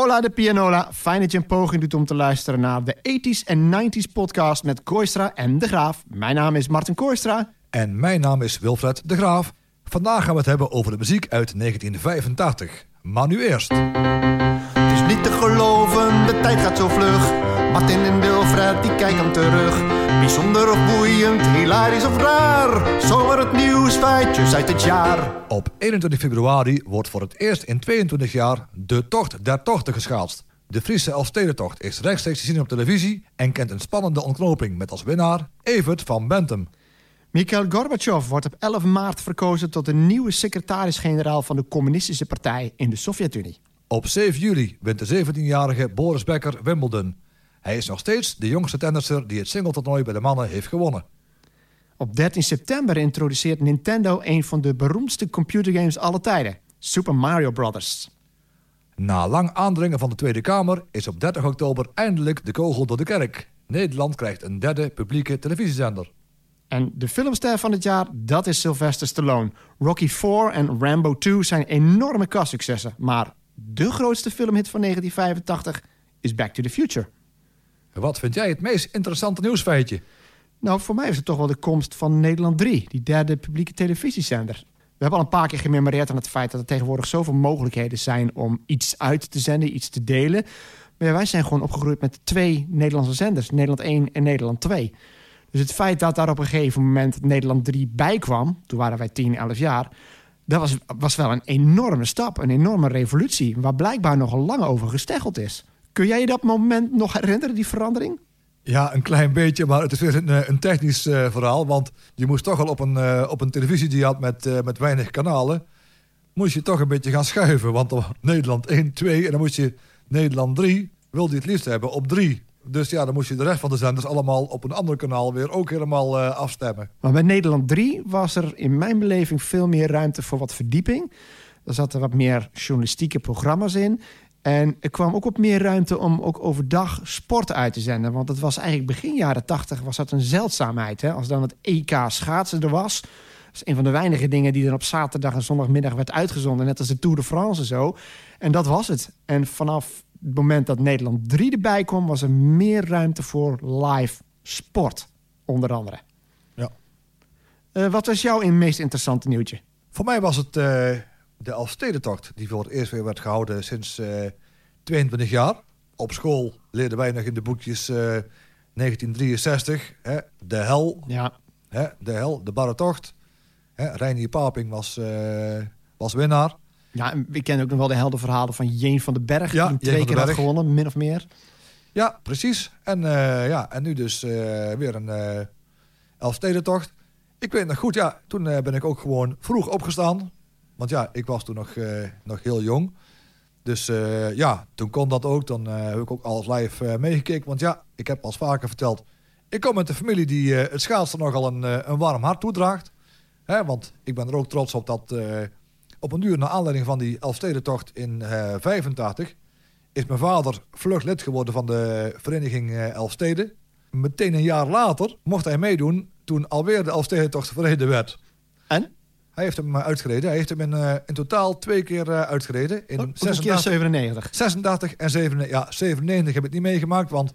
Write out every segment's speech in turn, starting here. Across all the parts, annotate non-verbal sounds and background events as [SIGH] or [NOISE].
Hola de Pianola. Fijn dat je een poging doet om te luisteren naar de 80s en 90s podcast met Koistra en De Graaf. Mijn naam is Martin Koistra. En mijn naam is Wilfred De Graaf. Vandaag gaan we het hebben over de muziek uit 1985. Maar nu eerst. Het is niet te geloven, de tijd gaat zo vlug. Martin en Wilfred, die kijken terug. Bijzonder of boeiend, hilarisch of raar. Zomaar het nieuws, feitjes uit het jaar. Op 21 februari wordt voor het eerst in 22 jaar de Tocht der Tochten geschaatst. De Friese Elfstedentocht is rechtstreeks te zien op televisie... en kent een spannende ontknoping met als winnaar Evert van Bentum. Mikhail Gorbachev wordt op 11 maart verkozen tot de nieuwe secretaris-generaal van de Communistische Partij in de Sovjet-Unie. Op 7 juli wint de 17-jarige Boris Becker Wimbledon. Hij is nog steeds de jongste tennisser die het singletoernooi bij de mannen heeft gewonnen. Op 13 september introduceert Nintendo een van de beroemdste computergames aller tijden, Super Mario Bros. Na lang aandringen van de Tweede Kamer is op 30 oktober eindelijk de kogel door de kerk. Nederland krijgt een derde publieke televisiezender. En de filmster van het jaar, dat is Sylvester Stallone. Rocky 4 en Rambo 2 zijn enorme kastsuccessen. Maar de grootste filmhit van 1985 is Back to the Future. Wat vind jij het meest interessante nieuwsfeitje? Nou, voor mij is het toch wel de komst van Nederland 3, die derde publieke televisiezender. We hebben al een paar keer gememoreerd aan het feit dat er tegenwoordig zoveel mogelijkheden zijn om iets uit te zenden, iets te delen. Maar wij zijn gewoon opgegroeid met twee Nederlandse zenders, Nederland 1 en Nederland 2. Dus het feit dat daar op een gegeven moment Nederland 3 bij kwam, toen waren wij 10, 11 jaar, dat was, was wel een enorme stap, een enorme revolutie, waar blijkbaar nog lang over gesteggeld is. Kun jij je dat moment nog herinneren, die verandering? Ja, een klein beetje, maar het is weer een, eh, een technisch uh, verhaal. Want je moest toch al op een, uh, op een televisie die je had met, uh, met weinig kanalen... moest je toch een beetje gaan schuiven. Want op [LAUGHS] Nederland 1, 2 en dan moest je Nederland 3... wilde je het liefst hebben op 3. Dus ja, dan moest je de rest van de zenders allemaal op een ander kanaal... weer ook helemaal afstemmen. Maar bij Nederland 3 was er in mijn beleving veel meer ruimte voor wat verdieping. Er zaten wat meer journalistieke programma's in... En er kwam ook op meer ruimte om ook overdag sport uit te zenden. Want het was eigenlijk begin jaren tachtig was dat een zeldzaamheid. Hè? Als dan het EK schaatsen er was. Dat is een van de weinige dingen die dan op zaterdag en zondagmiddag werd uitgezonden. Net als de Tour de France en zo. En dat was het. En vanaf het moment dat Nederland 3 erbij kwam... was er meer ruimte voor live sport, onder andere. Ja. Uh, wat was jouw meest interessante nieuwtje? Voor mij was het... Uh de Elfstedentocht, die voor het eerst weer werd gehouden sinds uh, 22 jaar. Op school leerden wij nog in de boekjes uh, 1963, hè, de hel, ja. hè, de hel, de barretocht. Hè, Reinier Paping was, uh, was winnaar. Ja, en we kennen ook nog wel de heldenverhalen van Jeen van den Berg, ja, die twee keer had gewonnen, min of meer. Ja, precies. En, uh, ja, en nu dus weer een uh, Elfstedentocht. Ik weet nog goed, ja, toen ben ik ook gewoon vroeg opgestaan. Want ja, ik was toen nog, uh, nog heel jong. Dus uh, ja, toen kon dat ook. Dan uh, heb ik ook alles live meegekeken. Want ja, ik heb als vaker verteld... ik kom met een familie die het schaatsen nogal een, een warm hart toedraagt. Hè, want ik ben er ook trots op dat... op een uur na aanleiding van die Elfstedentocht in 85... is mijn vader vlug lid geworden van de vereniging Elfsteden. Meteen een jaar later mocht hij meedoen... toen alweer de Elfstedentocht verreden werd. En? Hij heeft hem uitgereden. Hij heeft hem in, uh, in totaal twee keer uh, uitgereden. In oh, 86, 97. 86 en 97. Ja, 97 heb ik niet meegemaakt. Want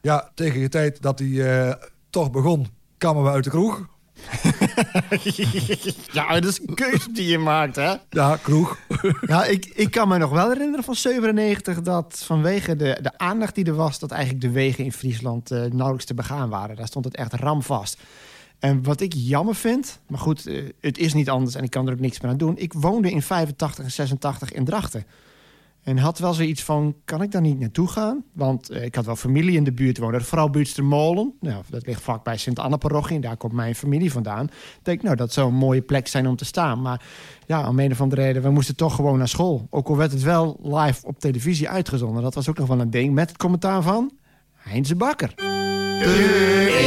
ja, tegen de tijd dat hij uh, toch begon, kwamen we uit de kroeg. [LAUGHS] ja, dat is een keuze die je maakt, hè? Ja, kroeg. ja, ik, ik kan me nog wel herinneren van 97 dat vanwege de, de aandacht die er was... dat eigenlijk de wegen in Friesland nauwelijks te begaan waren. Daar stond het echt ramvast. En wat ik jammer vind, maar goed, uh, het is niet anders en ik kan er ook niks meer aan doen. Ik woonde in 85 en 86 in Drachten. En had wel zoiets van, kan ik daar niet naartoe gaan? Want uh, ik had wel familie in de buurt wonen. Vooral Buurtstermolen. Nou, dat ligt vlakbij Sint-Anne-parochie. Daar komt mijn familie vandaan. Ik denk, nou, dat zou een mooie plek zijn om te staan. Maar ja, om een of andere reden, we moesten toch gewoon naar school. Ook al werd het wel live op televisie uitgezonden. Dat was ook nog wel een ding. Met het commentaar van Heinze Bakker. De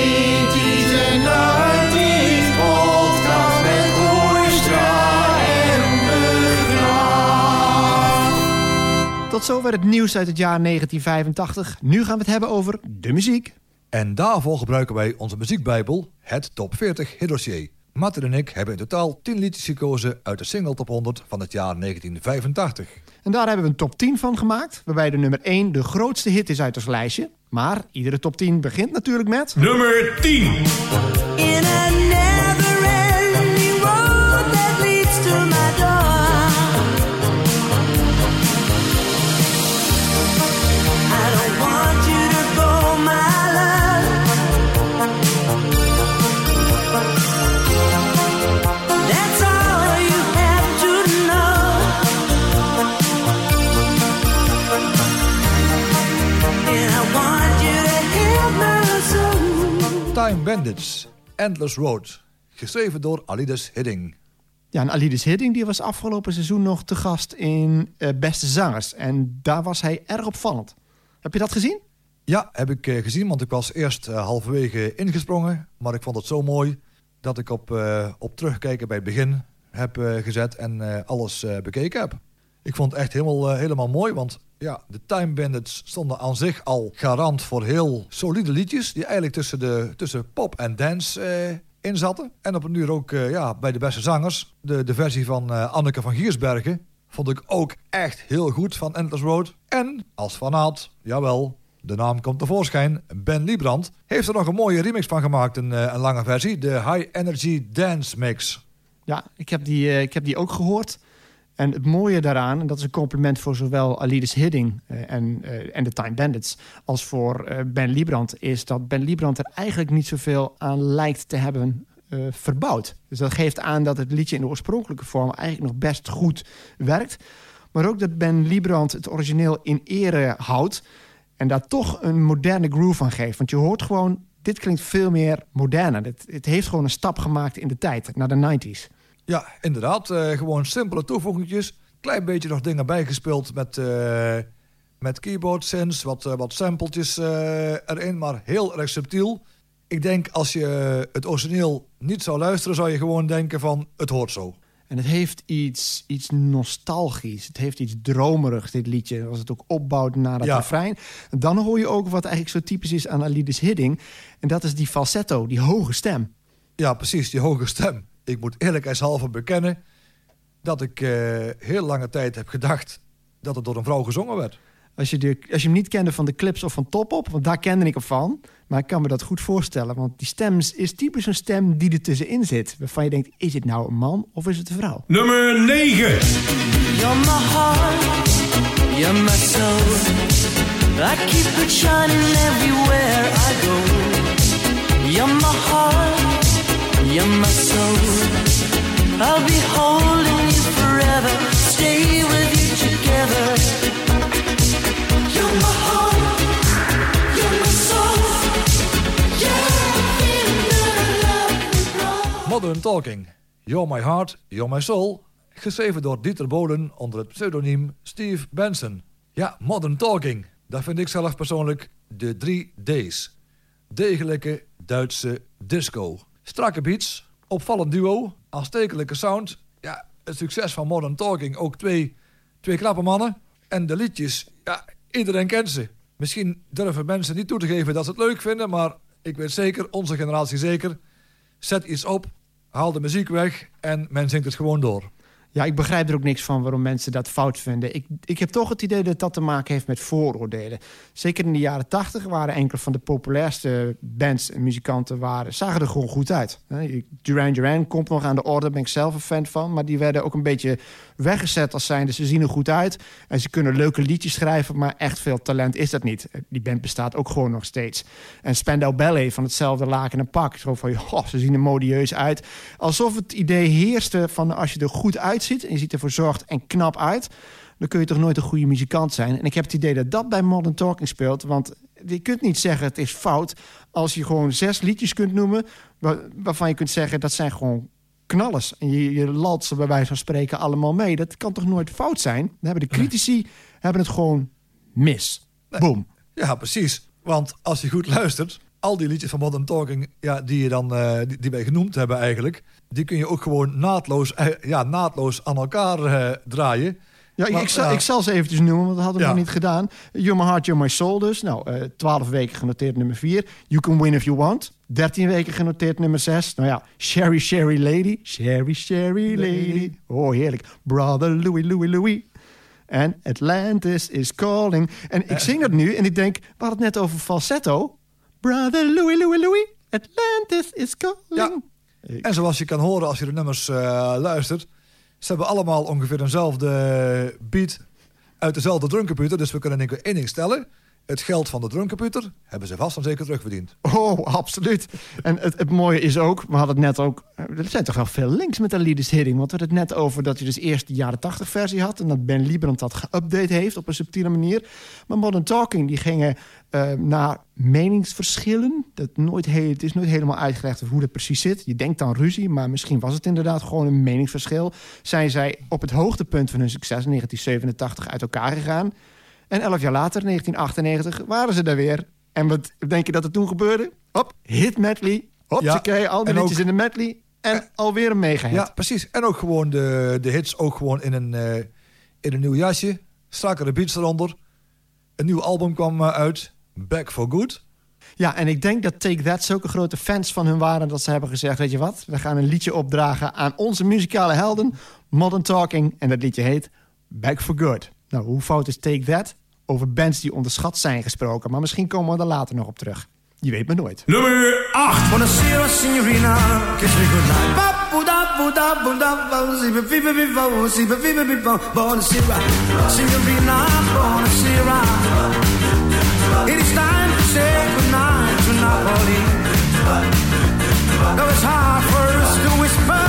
Tot zover het nieuws uit het jaar 1985. Nu gaan we het hebben over de muziek. En daarvoor gebruiken wij onze muziekbijbel, het Top 40 Hitdossier. Martin en ik hebben in totaal 10 liedjes gekozen uit de single top 100 van het jaar 1985. En daar hebben we een top 10 van gemaakt, waarbij de nummer 1 de grootste hit is uit ons lijstje. Maar iedere top 10 begint natuurlijk met... Nummer 10. In a Time Bandits, Endless Road. Geschreven door Alides Hidding. Ja, en Alidis Hidding die was afgelopen seizoen nog te gast in eh, Beste Zangers. En daar was hij erg opvallend. Heb je dat gezien? Ja, heb ik eh, gezien, want ik was eerst eh, halverwege ingesprongen. Maar ik vond het zo mooi dat ik op, op terugkijken bij het begin heb gezet en alles bekeken heb. Ik vond het echt helemaal, helemaal mooi, want ja, de Time Bandits stonden aan zich al garant voor heel solide liedjes. Die eigenlijk tussen, de, tussen pop en dance eh in zaten. En op een uur ook eh, ja, bij de beste zangers. De, de versie van eh, Anneke van Giersbergen vond ik ook echt heel goed van Endless Road. En als fanaat, jawel, de naam komt tevoorschijn. Ben Liebrand heeft er nog een mooie remix van gemaakt, een, eh, een lange versie. De High Energy Dance Mix. Ja, ik heb die, ik heb die ook gehoord. En het mooie daaraan, en dat is een compliment voor zowel Alidis Hidding eh, en, eh, en de Time Bandits, als voor eh, Ben Liebrand, is dat Ben Liebrand er eigenlijk niet zoveel aan lijkt te hebben verbouwd. Dus dat geeft aan dat het liedje in de oorspronkelijke vorm eigenlijk nog best goed werkt. Maar ook dat Ben Liebrand het origineel in ere houdt en daar toch een moderne groove van geeft. Want je hoort gewoon, dit klinkt veel meer moderner. Het, het heeft gewoon een stap gemaakt in de tijd, naar de 90s. Ja, inderdaad. eh, gewoon simpele toevoegingjes. Klein beetje nog dingen bijgespeeld met, eh, met keyboard synths, wat, eh, wat sampletjes erin, maar heel erg subtiel. Ik denk als je het origineel niet zou luisteren, zou je gewoon denken van het hoort zo. En het heeft iets, iets nostalgisch. Het heeft iets dromerigs, dit liedje. Als het ook opbouwt naar het Ja. refrein. Dan hoor je ook wat eigenlijk zo typisch is aan Alidis Hidding. En dat is die falsetto, die hoge stem. Ja, precies, die hoge stem. Ik moet eerlijkheidshalve bekennen dat ik eh, heel lange tijd heb gedacht dat het door een vrouw gezongen werd. Als je, de, als je hem niet kende van de clips of van Top Op, want daar kende ik hem van. Maar ik kan me dat goed voorstellen. Want die stem is typisch een stem die er tussenin zit. Waarvan je denkt, is het nou een man of is het een vrouw? Nummer 9. You're my heart, you're my soul. I keep it shining everywhere I go. You're my heart, I'll be forever, stay with. Modern Talking. You're My Heart, You're My Soul. Geschreven door Dieter Bolen onder het pseudoniem Steve Benson. Ja, Modern Talking. Dat vind ik zelf persoonlijk de drie D's. Degelijke Duitse disco. Strakke beats, opvallend duo, aanstekelijke sound. Ja, het succes van Modern Talking. Ook twee, twee knappe mannen. En de liedjes, ja, iedereen kent ze. Misschien durven mensen niet toe te geven dat ze het leuk vinden, maar ik weet zeker, onze generatie zeker, zet iets op, haal de muziek weg en men zingt het gewoon door. Ja, ik begrijp er ook niks van waarom mensen dat fout vinden. Ik, ik heb toch het idee dat dat te maken heeft met vooroordelen. Zeker in de jaren tachtig waren enkele van de populairste bands en muzikanten... Waren, zagen er gewoon goed uit. Duran Duran komt nog aan de orde, ben ik zelf een fan van. Maar die werden ook een beetje weggezet als zijnde... ze zien er goed uit en ze kunnen leuke liedjes schrijven... maar echt veel talent is dat niet. Die band bestaat ook gewoon nog steeds. En Spandau Ballet van hetzelfde laken en pak. Zo van, [LAUGHS] joh, ze zien er modieus uit. Alsof het idee heerste van als je er goed uitziet... en je ziet er verzorgd en knap uit... dan kun je toch nooit een goede muzikant zijn. En ik heb het idee dat dat bij Modern Talking speelt. Want je kunt niet zeggen het is fout... als je gewoon zes liedjes kunt noemen... waar- waarvan je kunt zeggen dat zijn gewoon knallers. En je, je lalt ze bij wijze van spreken allemaal mee. Dat kan toch nooit fout zijn? Dan hebben de critici hebben het gewoon mis. Boom. Ja, precies. Want als je goed luistert, al die liedjes van Modern Talking, ja, die, je dan, eh, die, die wij genoemd hebben eigenlijk, die kun je ook gewoon naadloos, eh, ja, naadloos aan elkaar eh, draaien. Ja, Maar, ik, zal, ik zal ze eventjes noemen, want dat hadden we Ja. nog niet gedaan. You're My Heart, You're My Soul dus. Nou, eh 12 weken genoteerd nummer 4. You Can Win If You Want. 13 weken genoteerd nummer 6. Nou ja, Sherry Sherry Lady. Sherry Sherry Lady. Oh, heerlijk. Brother Louie Louie Louie. En Atlantis is calling. En ik zing dat nu en ik denk, we hadden het net over falsetto. Brother Louie Louie Louie. Atlantis is calling. Ja. En zoals je kan horen als je de nummers eh, luistert... ze hebben allemaal ongeveer eenzelfde beat uit dezelfde drumcomputer. Dus we kunnen één ding stellen. Het geld van de drumcomputer hebben ze vast en zeker terugverdiend. Oh, absoluut. En het, het mooie is ook, we hadden het net ook... eh, Er zijn toch wel veel links met de Leaders. Want we hadden het net over dat je dus eerst de jaren 80 versie had... en dat Ben Liebrand dat geüpdate heeft op een subtiele manier. Maar Modern Talking, die gingen eh, naar meningsverschillen. Dat nooit het is nooit helemaal uitgelegd hoe dat precies zit. Je denkt aan ruzie, maar misschien was het inderdaad gewoon een meningsverschil. Zijn zij op het hoogtepunt van hun succes in 1987 uit elkaar gegaan... En elf jaar later, 1998, waren ze daar weer. En wat denk je dat er toen gebeurde? Hop, hit medley. Hopsakee, al die liedjes ook- in de medley. En alweer een mega Ja, precies. En ook gewoon de, de hits ook gewoon in een, eh, in een nieuw jasje. Strakkere beats eronder. Een nieuw album kwam eh, uit. Back for Good. Ja, en ik denk dat Take That zulke grote fans van hun waren... dat ze hebben gezegd, weet je wat? We gaan een liedje opdragen aan onze muzikale helden. Modern Talking. En dat liedje heet Back for Good. Nou, hoe fout is Take That? Over bands die onderschat zijn gesproken. Maar misschien komen we er later nog op terug. Je weet maar nooit. Nummer 8. Buonasera signorina, kiss me goodnight. Ba-bu-da-bu-da-bu-da-bu, ziba-viba-viba, ziba-viba-viba. Buonasera, signorina, buonasera. It is time to say goodnight to Napoli. Though it's hard for us to whisper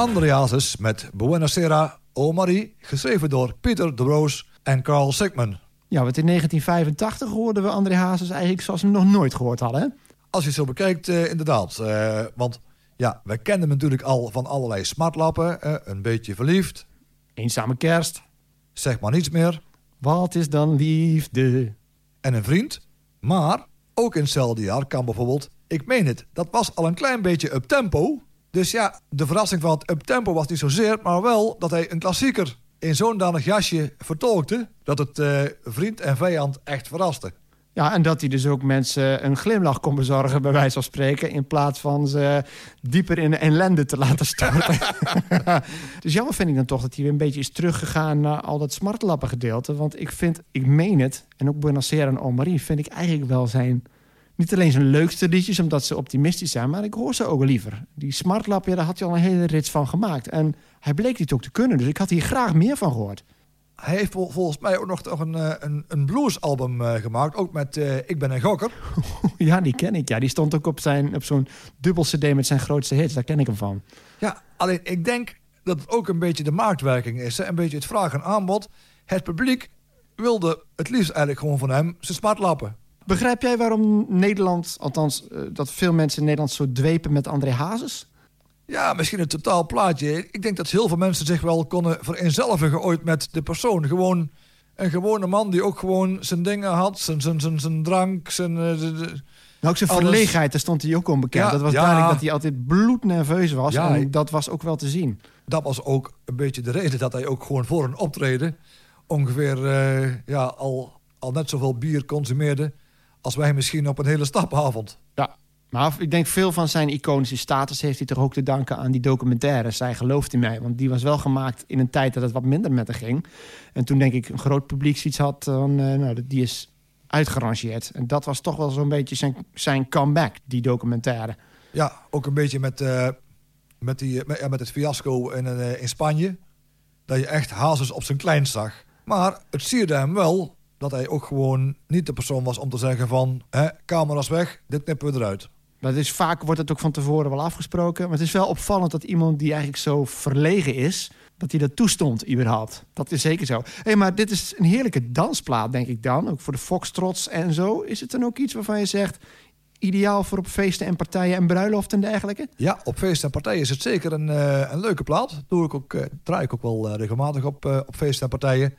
Andreasus met Buenasera O Marie. Geschreven door Peter de Roos en Carl Sigman. Ja, want in 1985 hoorden we André Hazes eigenlijk zoals we hem nog nooit gehoord hadden. Hè? Als je het zo bekijkt, eh, inderdaad. Eh, want ja, wij kennen hem natuurlijk al van allerlei smartlappen. eh, een beetje verliefd. Eenzame kerst. Zeg maar niets meer. Wat is dan liefde? En een vriend. Maar ook in hetzelfde jaar kan bijvoorbeeld... Ik meen het, dat was al een klein beetje up-tempo. Dus ja, de verrassing van het up-tempo was niet zozeer... maar wel dat hij een klassieker in zo'n danig jasje vertolkte... dat het eh, vriend en vijand echt verraste. Ja, en dat hij dus ook mensen een glimlach kon bezorgen, bij wijze van spreken... in plaats van ze dieper in de ellende te laten storten. [LAUGHS] dus jammer vind ik dan toch dat hij weer een beetje is teruggegaan... naar al dat smartlappen gedeelte. Want ik vind, ik meen het, en ook Aires en Omarie... vind ik eigenlijk wel zijn... niet alleen zijn leukste liedjes, omdat ze optimistisch zijn... maar ik hoor ze ook liever. Die smartlap, ja, daar had hij al een hele rits van gemaakt. En hij bleek dit ook te kunnen, dus ik had hier graag meer van gehoord. Hij heeft vol- volgens mij ook nog toch een, eh, een, een bluesalbum eh, gemaakt. Ook met eh, Ik ben een gokker. [LAUGHS] Ja, die ken ik. Ja, die stond ook op, zijn, op zo'n dubbel cd met zijn grootste hits. Daar ken ik hem van. Ja, alleen ik denk dat het ook een beetje de marktwerking is. Hè? Een beetje het vraag en aanbod. Het publiek wilde het liefst eigenlijk gewoon van hem zijn smartlappen. Begrijp jij waarom Nederland, althans eh, dat veel mensen in Nederland zo dwepen met André Hazes? Ja, misschien een totaal plaatje. Ik denk dat heel veel mensen zich wel konden vereenzelvigen ooit met de persoon. Gewoon een gewone man die ook gewoon zijn dingen had. Zijn, zijn, zijn, zijn drank, zijn... de- Nou, ook zijn Alles- verlegenheid, daar stond hij ook onbekend. Ja, dat was ja. duidelijk dat hij altijd bloednerveus was. Ja, en dat was ook wel te zien. dat was ook een beetje de reden dat hij ook gewoon voor een optreden... ongeveer eh, ja, al, al net zoveel bier consumeerde... als wij misschien op een hele stapavond. Ja. Maar ik denk veel van zijn iconische status heeft hij toch ook te danken aan die documentaire. Zij gelooft in mij. Want die was wel gemaakt in een tijd dat het wat minder met hem ging. En toen denk ik een groot publiek zoiets had van, eh, nou, die is uitgerangeerd. En dat was toch wel zo'n beetje zijn, zijn comeback, die documentaire. Ja, ook een beetje met, eh, met, die, met, ja, met het fiasco in, eh, in Spanje. Dat je echt Hazes op zijn kleinst zag. Maar het sierde hem wel dat hij ook gewoon niet de persoon was om te zeggen van... Hè, camera's weg, dit knippen we eruit. Dat is, vaak wordt het ook van tevoren wel afgesproken. Maar het is wel opvallend dat iemand die eigenlijk zo verlegen is... dat hij dat toestond überhaupt. Dat is zeker zo. Hey, maar dit is een heerlijke dansplaat, denk ik dan. Ook voor de foxtrots en zo. Is het dan ook iets waarvan je zegt... ideaal voor op feesten en partijen en bruiloften en dergelijke? Ja, op feesten en partijen is het zeker een, eh, een leuke plaat. Doe ik ook, eh, draai ik ook wel eh, regelmatig op, op feesten en partijen.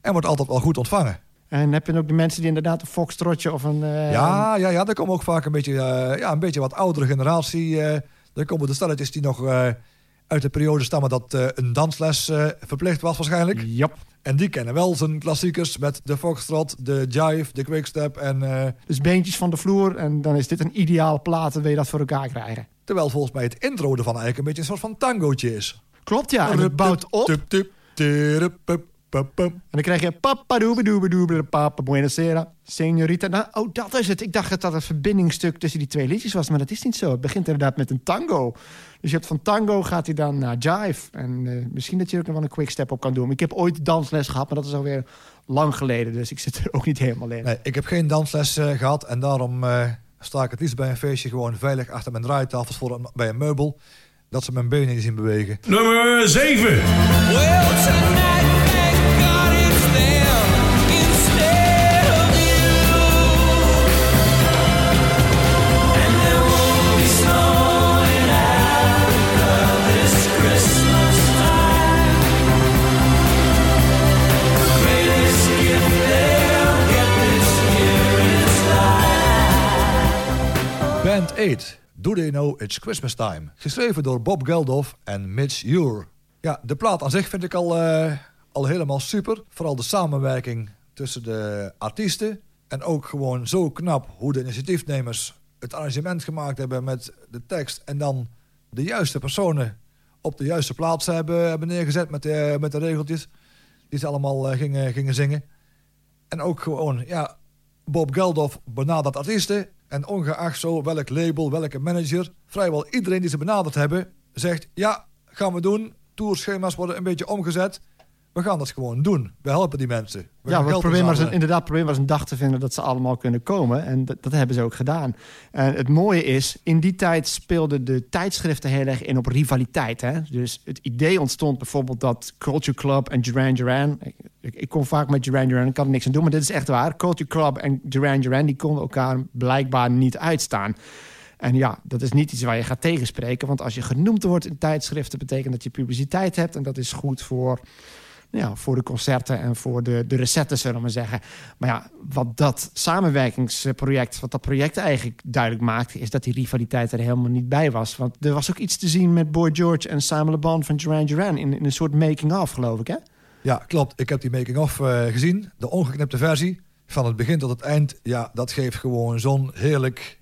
En wordt altijd wel goed ontvangen. En heb je ook de mensen die inderdaad een foxtrotje of een... eh, Ja, ja, ja, daar komen ook vaak een beetje, eh, ja, een beetje wat oudere generatie. eh, Dan komen de stelletjes die nog uit de periode stammen dat een dansles verplicht was waarschijnlijk. Jap. En die kennen wel zijn klassiekers met de foxtrot, de jive, de quickstep. En, Dus beentjes van de vloer en dan is dit een ideale plaat, dan wil je dat voor elkaar krijgen. terwijl volgens mij het intro ervan eigenlijk een beetje een soort van tangootje is. Klopt ja, en het bouwt op. Tup, tup, pup. En dan krijg je papa doebe papa buenasera, señorita. Nou, oh, dat is het. Ik dacht dat dat een verbindingstuk tussen die twee liedjes was, maar dat is niet zo. Het begint inderdaad met een tango. Dus je hebt van tango gaat hij dan naar jive. En eh, misschien dat je er ook nog wel een quick step op kan doen. Ik heb ooit dansles gehad, maar dat is alweer lang geleden. Dus ik zit er ook niet helemaal in. Nee, ik heb geen dansles eh, gehad en daarom eh, sta ik het liefst bij een feestje gewoon veilig achter mijn draaitafels voor een- bij een meubel. Dat ze mijn benen niet zien bewegen. Nummer 7. Well, 8, Do They Know It's Christmas Time. Geschreven door Bob Geldof en Mitch Ure. Ja, de plaat aan zich vind ik al, eh, al helemaal super. Vooral de samenwerking tussen de artiesten. En ook gewoon zo knap hoe de initiatiefnemers het arrangement gemaakt hebben met de tekst. En dan de juiste personen op de juiste plaats hebben, hebben neergezet met de, met de regeltjes. Die ze allemaal eh, gingen, gingen zingen. En ook gewoon, ja, Bob Geldof benadert artiesten. En ongeacht zo welk label, welke manager, vrijwel iedereen die ze benaderd hebben, zegt: Ja, gaan we doen. Tourschema's worden een beetje omgezet. We gaan dat gewoon doen. We helpen die mensen. We ja, het probleem was, inderdaad, het probleem was een dag te vinden dat ze allemaal kunnen komen. En dat, dat hebben ze ook gedaan. En het mooie is, in die tijd speelden de tijdschriften heel erg in op rivaliteit. Hè? Dus het idee ontstond bijvoorbeeld dat Culture Club en Duran Duran... Ik, ik, ik kom vaak met Duran Duran, ik kan er niks aan doen, maar dit is echt waar. Culture Club en Duran Duran, die konden elkaar blijkbaar niet uitstaan. En ja, dat is niet iets waar je gaat tegenspreken. Want als je genoemd wordt in tijdschriften, betekent dat je publiciteit hebt. En dat is goed voor ja, voor de concerten en voor de, de recetten, zullen we maar zeggen. Maar ja, wat dat samenwerkingsproject, wat dat project eigenlijk duidelijk maakte, is dat die rivaliteit er helemaal niet bij was. Want er was ook iets te zien met Boy George en Simon Le Bon van Duran Duran in, in een soort making-of, geloof ik, hè? Ja, klopt. Ik heb die making-of eh, gezien. De ongeknipte versie. Van het begin tot het eind. Ja, dat geeft gewoon zo'n heerlijk,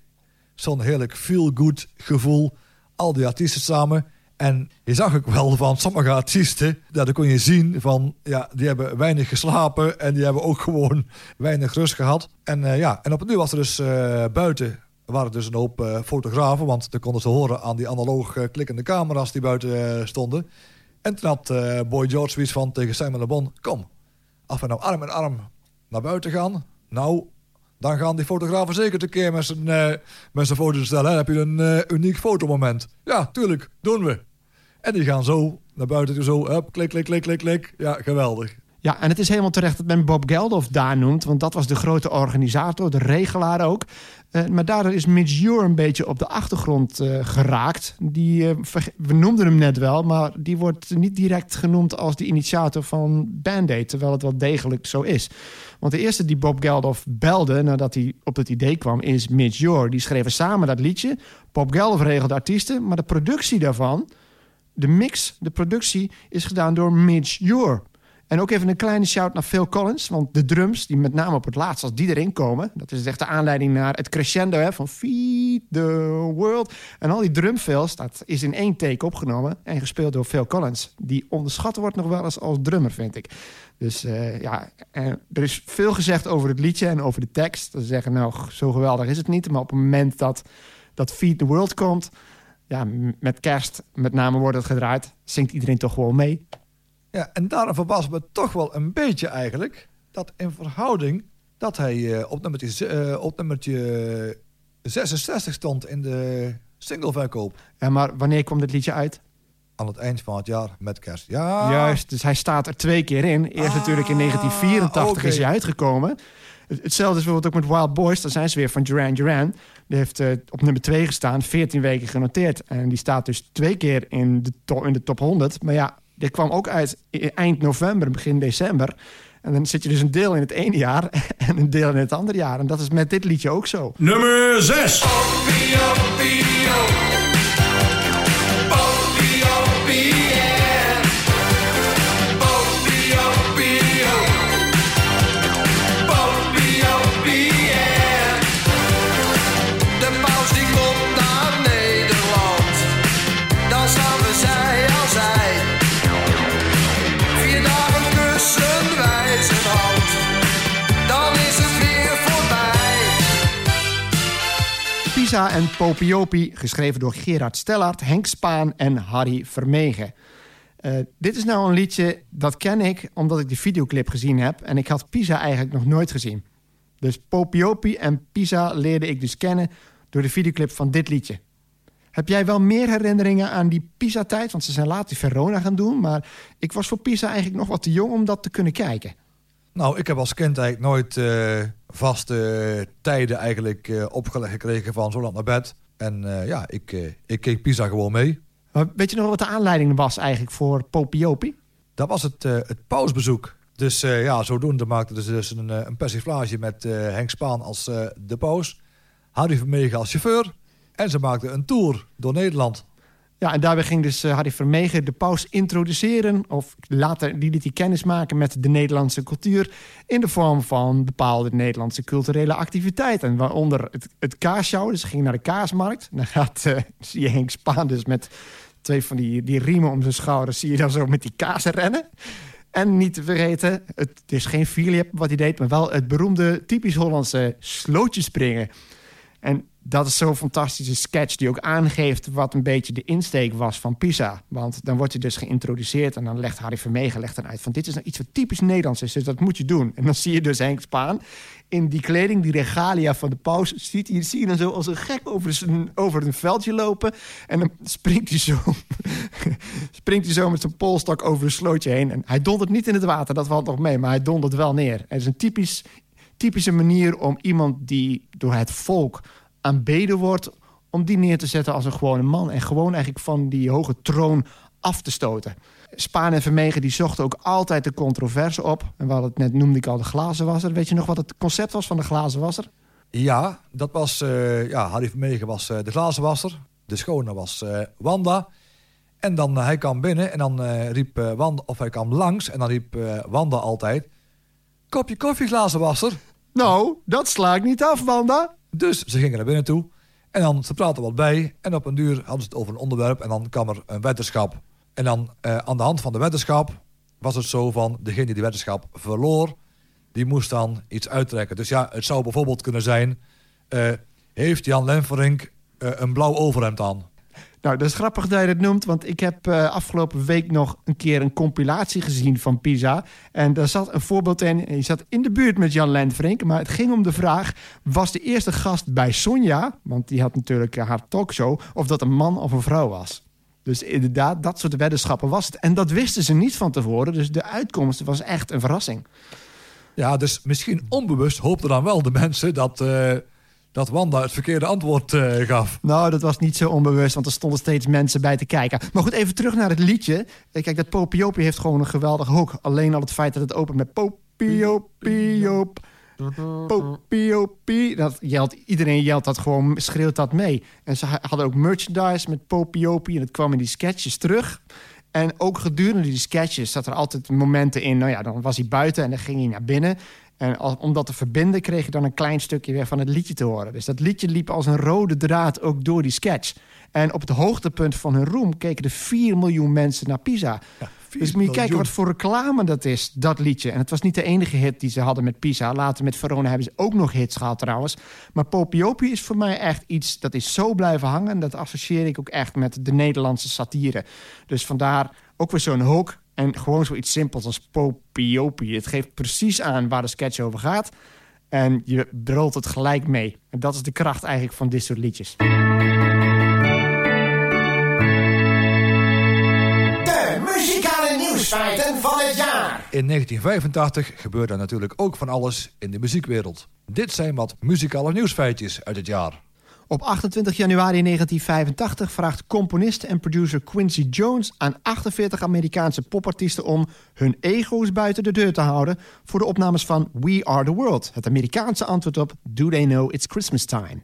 zo'n heerlijk feel-good gevoel. Al die artiesten samen. En je zag ook wel van sommige artiesten, daar kon je zien van, ja, die hebben weinig geslapen en die hebben ook [LAUGHS] gewoon weinig rust gehad. En eh, ja, en op het nu was er dus eh, buiten, waren dus een hoop eh, fotografen, want dat konden ze horen aan die analoog klikkende camera's die buiten stonden. En toen had Boy George zoiets van tegen Simon Le Bon, kom, als we nou arm in arm naar buiten gaan, nou, dan gaan die fotografen zeker tekeer met zijn, eh, met zijn foto's stellen. Heb je een eh, uniek fotomoment. Ja, tuurlijk, doen we. En die gaan zo naar buiten zo, klik, klik, klik, klik, klik. Ja, geweldig. Ja, en het is helemaal terecht dat men Bob Geldof daar noemt. Want dat was de grote organisator, de regelaar ook. Eh, maar daardoor is Mitch Ure een beetje op de achtergrond eh, geraakt. Die, eh, we noemden hem net wel, maar die wordt niet direct genoemd als de initiator van Band-Aid. Terwijl het wel degelijk zo is. Want de eerste die Bob Geldof belde nadat hij op het idee kwam, is Mitch Ure. Die schreven samen dat liedje. Bob Geldof regelde artiesten, maar de productie daarvan, de mix, de productie, is gedaan door Mitch Ure. En ook even een kleine shout naar Phil Collins. Want de drums, die met name op het laatst, als die erin komen... dat is echt de aanleiding naar het crescendo hè, van Feed the World. En al die drumfills, dat is in één take opgenomen... en gespeeld door Phil Collins. Die onderschat wordt nog wel eens als drummer, vind ik. Dus eh, ja, en er is veel gezegd over het liedje en over de tekst. Ze zeggen, nou, zo geweldig is het niet. Maar op het moment dat, dat Feed the World komt... ja, met kerst met name wordt het gedraaid... zingt iedereen toch gewoon mee. Ja, en daarom verbaast me toch wel een beetje eigenlijk... dat in verhouding dat hij eh, op, nummertje, eh, op nummertje 66 stond in de singleverkoop. Ja, maar wanneer komt dit liedje uit? Aan het eind van het jaar met kerst. Ja, Juist, dus hij staat er twee keer in. Eerst Ah, natuurlijk in 1984 oké. is hij uitgekomen. Het- Hetzelfde is bijvoorbeeld ook met Wild Boys. Dan zijn ze weer van Duran Duran. Die heeft eh, op nummer 2 gestaan, 14 weken genoteerd. En die staat dus twee keer in de, in de top 100. Maar ja, dit kwam ook uit eind november, begin december. En dan zit je dus een deel in het ene jaar [LAUGHS] en een deel in het andere jaar. En dat is met dit liedje ook zo. Nummer 6. Pisa en Popiopi, geschreven door Gerard Stellard, Henk Spaan en Harry Vermegen. Eh, dit is nou een liedje, dat ken ik omdat ik de videoclip gezien heb. En ik had Pisa eigenlijk nog nooit gezien. Dus Popiopi en Pisa leerde ik dus kennen door de videoclip van dit liedje. Heb jij wel meer herinneringen aan die Pisa-tijd? Want ze zijn later Verona gaan doen. Maar ik was voor Pisa eigenlijk nog wat te jong om dat te kunnen kijken. Nou, ik heb als kind eigenlijk nooit eh, vaste tijden eigenlijk eh, opgelegd gekregen van zo laat naar bed. En eh, ja, ik, ik keek Pisa gewoon mee. Maar weet je nog wat de aanleiding was eigenlijk voor Popiopi? Dat was het, het pausbezoek. Dus ja, zodoende maakte ze dus een, een persiflage met Henk Spaan als de paus. Harry Vermegen als chauffeur. En ze maakten een tour door Nederland. Ja, en daarbij ging dus eh, Harry Vermegen de paus introduceren... of later die liet hij kennis maken met de Nederlandse cultuur... in de vorm van bepaalde Nederlandse culturele activiteiten. Waaronder het, het dus ging naar de kaasmarkt. Dan gaat, eh, [LAUGHS] zie je Henk Spaan dus met twee van die, die riemen om zijn schouders... zie je dan zo met die kaas rennen. En niet te vergeten, het is geen Philip wat hij deed... maar wel het beroemde typisch Hollandse slootjespringen... En dat is zo'n fantastische sketch die ook aangeeft wat een beetje de insteek was van Pisa. Want dan wordt je dus geïntroduceerd en dan legt Harry Vermegen legt dan uit van dit is nou iets wat typisch Nederlands is, dus dat moet je doen. En dan zie je dus Henk Spaan in die kleding, die regalia van de paus, ziet hij, zie je dan zo als een gek over, over een veldje lopen. En dan springt hij zo, [LAUGHS] springt hij zo met zijn polstok over een slootje heen. En hij dondert niet in het water, dat valt nog mee, maar hij dondert wel neer. Het is een typisch, typische manier om iemand die door het volk aanbeden wordt... om die neer te zetten als een gewone man. En gewoon eigenlijk van die hoge troon af te stoten. Spaan en Vermegen die zochten ook altijd de controverse op. En we hadden het net, noemde ik al, de glazenwasser. Weet je nog wat het concept was van de glazenwasser? Ja, dat was... eh, ja, Harry Vermegen was eh, de glazenwasser. De schone was eh, Wanda. En dan hij kwam binnen en dan riep Wanda... Of hij kwam langs en dan riep Wanda altijd... Kopje koffie, glazenwasser. Nou, dat sla ik niet af, Wanda. Dus ze gingen naar binnen toe. En dan, ze praten wat bij. En op een duur hadden ze het over een onderwerp. En dan kwam er een weddenschap. En dan eh, aan de hand van de weddenschap was het zo van... degene die de weddenschap verloor, die moest dan iets uittrekken. Dus ja, het zou bijvoorbeeld kunnen zijn... eh, heeft Jan Lenverink eh, een blauw overhemd aan? Nou, dat is grappig dat je dat noemt, want ik heb eh, afgelopen week nog een keer een compilatie gezien van Pisa. En daar zat een voorbeeld in. Je zat in de buurt met Jan Lenfrink, maar het ging om de vraag: was de eerste gast bij Sonja, want die had natuurlijk eh, haar talkshow, of dat een man of een vrouw was? Dus inderdaad, dat soort weddenschappen was het. En dat wisten ze niet van tevoren, dus de uitkomst was echt een verrassing. Ja, dus misschien onbewust hoopten dan wel de mensen... dat, eh, dat Wanda het verkeerde antwoord eh, gaf. Nou, dat was niet zo onbewust, want er stonden steeds mensen bij te kijken. Maar goed, even terug naar het liedje. Eh, Kijk, dat Popiopi heeft gewoon een geweldige hoek. Alleen al het feit dat het opent met Popiopiop. Popiopi. Dat yelt, iedereen yelt dat gewoon, schreeuwt dat mee. En ze ha- hadden ook merchandise met Popiopi. En het kwam in die sketches terug. En ook gedurende die sketches zat er altijd momenten in. Nou ja, dan was hij buiten en dan ging hij naar binnen. En als, om dat te verbinden kreeg je dan een klein stukje weer van het liedje te horen. Dus dat liedje liep als een rode draad ook door die sketch. En op het hoogtepunt van hun roem keken er 4 miljoen mensen naar Pisa. dus moet je kijken wat voor reclame dat is, dat liedje. En het was niet de enige hit die ze hadden met Pisa. Later met Verona hebben ze ook nog hits gehad trouwens. Maar Popiopi is voor mij echt iets dat is zo blijven hangen. En dat associeer ik ook echt met de Nederlandse satire. Dus vandaar ook weer zo'n hook. En gewoon zoiets simpels als Popiopi. Het geeft precies aan waar de sketch over gaat. En je brult het gelijk mee. En dat is de kracht eigenlijk van dit soort liedjes. De muzikale nieuwsfeiten van het jaar. In 1985 gebeurde er natuurlijk ook van alles in de muziekwereld. Dit zijn wat muzikale nieuwsfeitjes uit het jaar. Op 28 januari 1985 vraagt componist en producer Quincy Jones aan 48 Amerikaanse popartiesten om hun ego's buiten de deur te houden voor de opnames van We Are the World. Het Amerikaanse antwoord op Do They Know It's Christmas Time?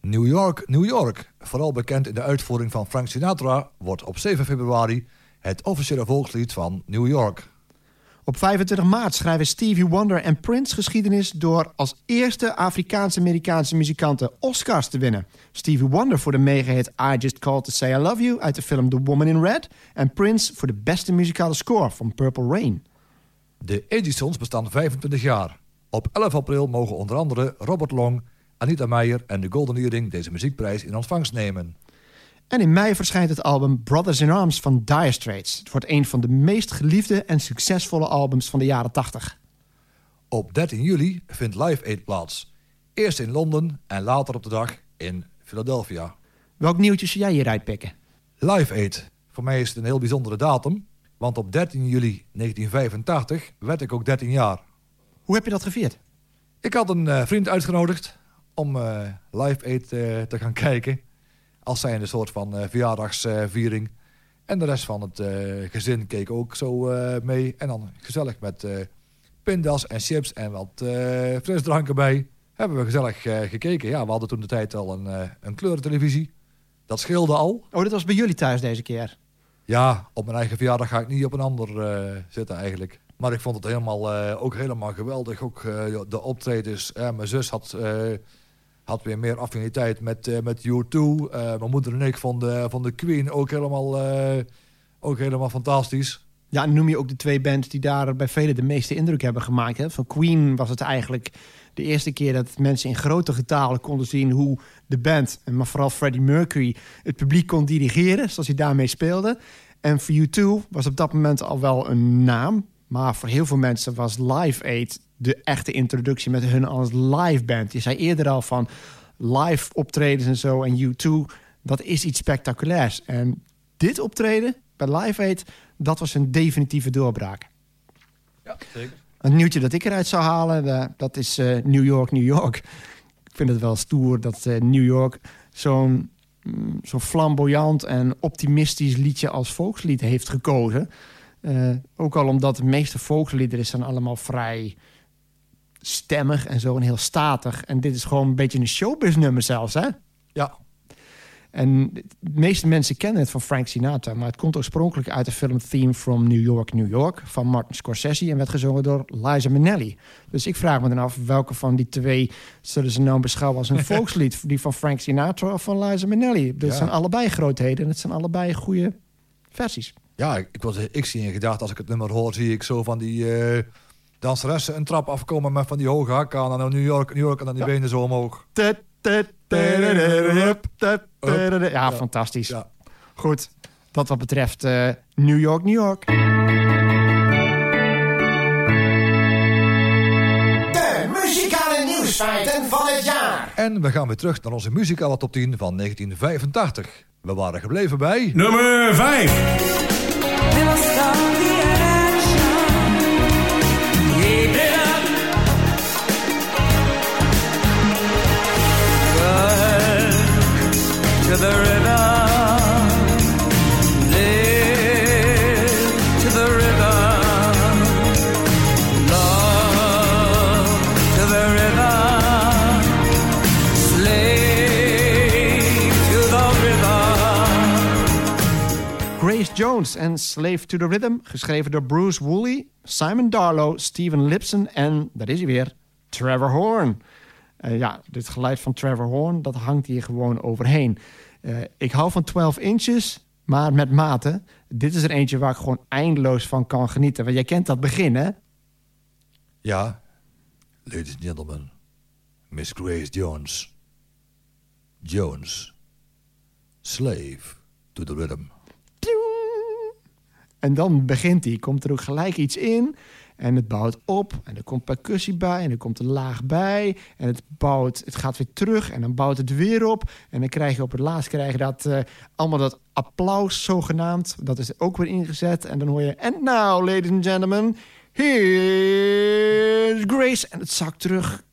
New York, New York, vooral bekend in de uitvoering van Frank Sinatra, wordt op 7 februari het officiële volkslied van New York. Op 25 maart schrijven Stevie Wonder en Prince geschiedenis door als eerste Afrikaans-Amerikaanse muzikanten Oscars te winnen. Stevie Wonder voor de megahit I Just Called to Say I Love You uit de film The Woman in Red en Prince voor de beste muzikale score van Purple Rain. De Edisons bestaan 25 jaar. Op 11 april mogen onder andere Robert Long, Anita Meijer en de Golden Earring deze muziekprijs in ontvangst nemen. En in mei verschijnt het album Brothers in Arms van Dire Straits. Het wordt een van de meest geliefde en succesvolle albums van de jaren 80. Op 13 juli vindt Live Aid plaats. Eerst in Londen en later op de dag in Philadelphia. Welk nieuwtje zou jij hieruit pikken? Live Aid. Voor mij is het een heel bijzondere datum. Want op 13 juli 1985 werd ik ook 13 jaar. Hoe heb je dat gevierd? Ik had een eh, vriend uitgenodigd om eh, Live Aid eh, te gaan kijken. Als zijnde een soort van eh, verjaardagsviering. en de rest van het eh, gezin keek ook zo eh, mee. En dan gezellig met pindas en chips en wat eh, frisdrank erbij. Hebben we gezellig gekeken. Ja, we hadden toen de tijd al een, een kleurentelevisie. Dat scheelde al. Oh, dat was bij jullie thuis deze keer. Ja, op mijn eigen verjaardag ga ik niet op een ander zitten eigenlijk. Maar ik vond het helemaal, ook helemaal geweldig. Ook eh, de optredens. Mijn zus had, had weer meer affiniteit met, eh, met U2. Eh, mijn moeder en ik vonden, vonden Queen ook helemaal, eh, ook helemaal fantastisch. Ja, noem je ook de twee bands die daar bij velen de meeste indruk hebben gemaakt. Hè? Van Queen was het eigenlijk de eerste keer dat mensen in grote getalen konden zien hoe de band, en maar vooral Freddie Mercury, het publiek kon dirigeren, zoals hij daarmee speelde. En voor U2 was op dat moment al wel een naam. Maar voor heel veel mensen was Live Aid de echte introductie met hun als live band. Je zei eerder al van live optredens en zo. En U2, dat is iets spectaculairs. En dit optreden bij Live Aid, dat was een definitieve doorbraak. Ja, zeker. Een nieuwtje dat ik eruit zou halen, eh, dat is eh, New York, New York. Ik vind het wel stoer dat eh, New York zo'n mm, zo'n flamboyant en optimistisch liedje als volkslied heeft gekozen. Ook al omdat de meeste volksliederen zijn allemaal vrij stemmig en zo en heel statig. En dit is gewoon een beetje een showbiz nummer zelfs, hè? Ja, En de meeste mensen kennen het van Frank Sinatra, maar het komt oorspronkelijk uit de film Theme from New York, New York van Martin Scorsese en werd gezongen door Liza Minnelli. Dus ik vraag me dan af welke van die twee zullen ze nou beschouwen als een [LAUGHS] volkslied, die van Frank Sinatra of van Liza Minnelli. Dat Ja. zijn allebei grootheden en het zijn allebei goede versies. ja ik, ik was, ik zie in gedachte, als ik het nummer hoor, zie ik zo van die eh danseressen een trap afkomen met van die hoge hakken aan. En dan New York, New York en dan die benen zo omhoog. Ja, fantastisch. Ja. Goed, dat wat betreft eh, New York, New York. De muzikale nieuwsfeiten van het jaar. En we gaan weer terug naar onze muzikale top 10 van 1985. We waren gebleven bij... Nummer 5. Grace Jones en Slave to the Rhythm, geschreven door Bruce Woolley, Simon Darlow, Steven Lipson en, daar is hij weer, Trevor Horn. Eh, ja, dit geluid van Trevor Horn, dat hangt hier gewoon overheen. Eh, ik hou van 12 inches, maar met mate. Dit is er eentje waar ik gewoon eindeloos van kan genieten. Want jij kent dat begin, hè? Ja, ladies and gentlemen, Miss Grace Jones. Jones, slave to the rhythm. En dan begint hij, komt er ook gelijk iets in. En het bouwt op. En er komt percussie bij. En er komt een laag bij. En het bouwt, het gaat weer terug. En dan bouwt het weer op. En dan krijg je op het laatst krijg je dat, eh, allemaal dat applaus zogenaamd. Dat is ook weer ingezet. En dan hoor je... And now, ladies and gentlemen, here's Grace. En het zakt terug.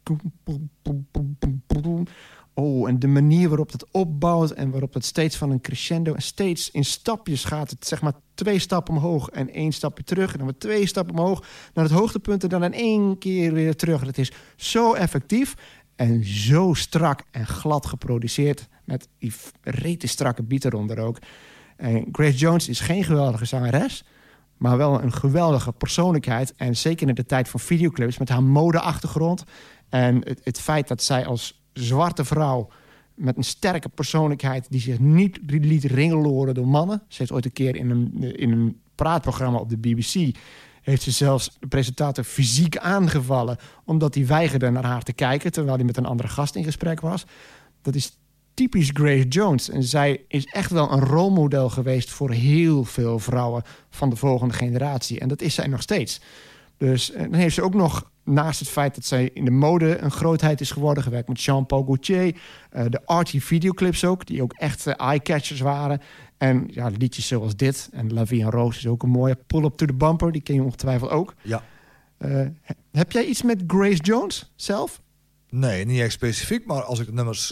Oh, en de manier waarop het opbouwt en waarop het steeds van een crescendo en steeds in stapjes gaat. Het zeg maar twee stappen omhoog en één stapje terug. En dan weer twee stappen omhoog naar het hoogtepunt en dan in één keer weer terug. Het is zo effectief en zo strak en glad geproduceerd. Met die rete strakke beat eronder ook. En Grace Jones is geen geweldige zangeres. Maar wel een geweldige persoonlijkheid. En zeker in de tijd van videoclips met haar modeachtergrond. En het, het feit dat zij als zwarte vrouw met een sterke persoonlijkheid... die zich niet liet ringeloren door mannen. Ze heeft ooit een keer in een, in een praatprogramma op de BBC... heeft ze zelfs de presentator fysiek aangevallen... omdat hij weigerde naar haar te kijken... terwijl hij met een andere gast in gesprek was. Dat is typisch Grace Jones. En zij is echt wel een rolmodel geweest... voor heel veel vrouwen van de volgende generatie. En dat is zij nog steeds. Dus eh, dan heeft ze ook nog, naast het feit dat zij in de mode een grootheid is geworden, gewerkt met Jean-Paul Gaultier, eh, de arty videoclips ook, die ook echt eh, eye-catchers waren. En ja, liedjes zoals dit, en La Vie en Rose is ook een mooie pull-up to the bumper, die ken je ongetwijfeld ook. Ja. Eh, he- heb jij iets met Grace Jones zelf? Nee, niet echt specifiek, maar als ik de nummers